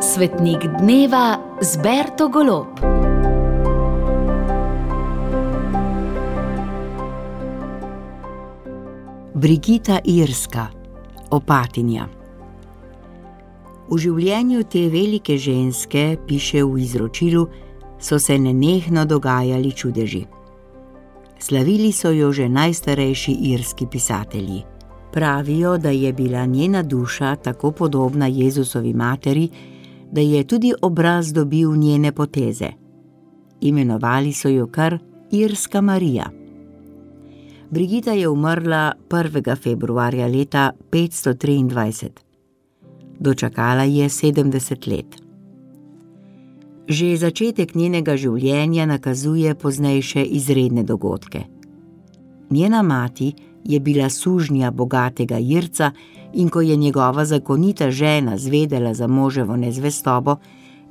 Svetnik dneva z Berto Golob. Brigita Irska, opatinja. V življenju te velike ženske, piše v izročilu, so se nenehno dogajali čudeži. Slavili so jo že najstarejši irski pisatelji. Pravijo, da je bila njena duša tako podobna Jezusovi materi, da je tudi obraz dobil njene poteze. Imenovali so jo kar Irska Marija. Brigita je umrla 1. februarja leta 523. Dočakala je 70 let. Že začetek njenega življenja nakazuje poznejše izredne dogodke. Njena mati je bila sužnja bogatega Irca, in ko je njegova zakonita žena zvedela za moževo nezvestobo,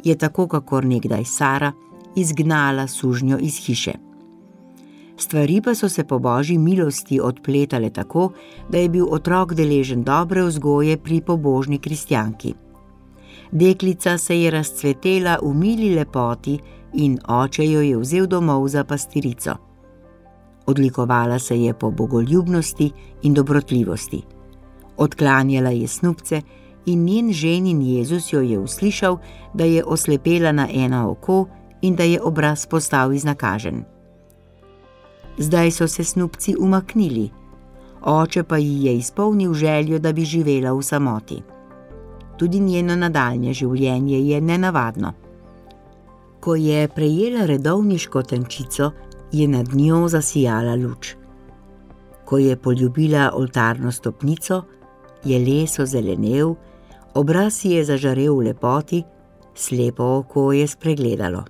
je tako, kakor nekdaj Sara, izgnala sužnjo iz hiše. Stvari pa so se po božji milosti odpletale tako, da je bil otrok deležen dobre vzgoje pri pobožni kristjanki. Deklica se je razcvetela v mili lepoti in oče jo je vzel domov za pastirico. Odlikovala se je po bogoljubnosti in dobrotljivosti. Odklanjala je snupce in njen ženin Jezus jo je uslišal, da je oslepela na eno oko in da je obraz postal iznakažen. Zdaj so se snupci umaknili, oče pa ji je izpolnil željo, da bi živela v samoti. Tudi njeno nadaljne življenje je nenavadno. Ko je prejela redovniško tenčico, je nad njo zasijala luč. Ko je poljubila oltarno stopnico, je les ozelenel, obraz je zažarel v lepoti, slepo oko je spregledalo.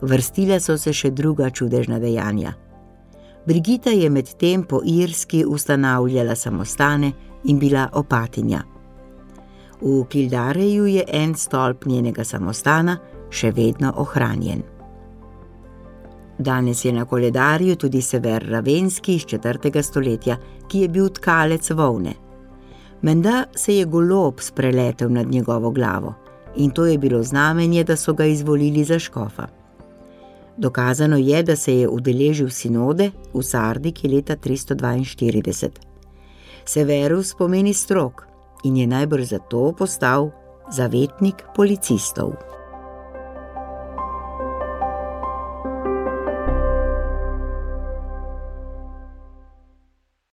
Vrstile so se še druga čudežna dejanja. Brigita je medtem po Irski ustanavljala samostane in bila opatinja. V Kildareju je en stolp njenega samostana še vedno ohranjen. Danes je na koledarju tudi sever Ravenski iz 4. stoletja, ki je bil tkalec volne. Menda se je golob spreletel nad njegovo glavo in to je bilo znamenje, da so ga izvolili za škofa. Dokazano je, da se je udeležil sinode v Sardiki leta 342. Severus pomeni strok in je najbrž zato postal zavetnik policistov.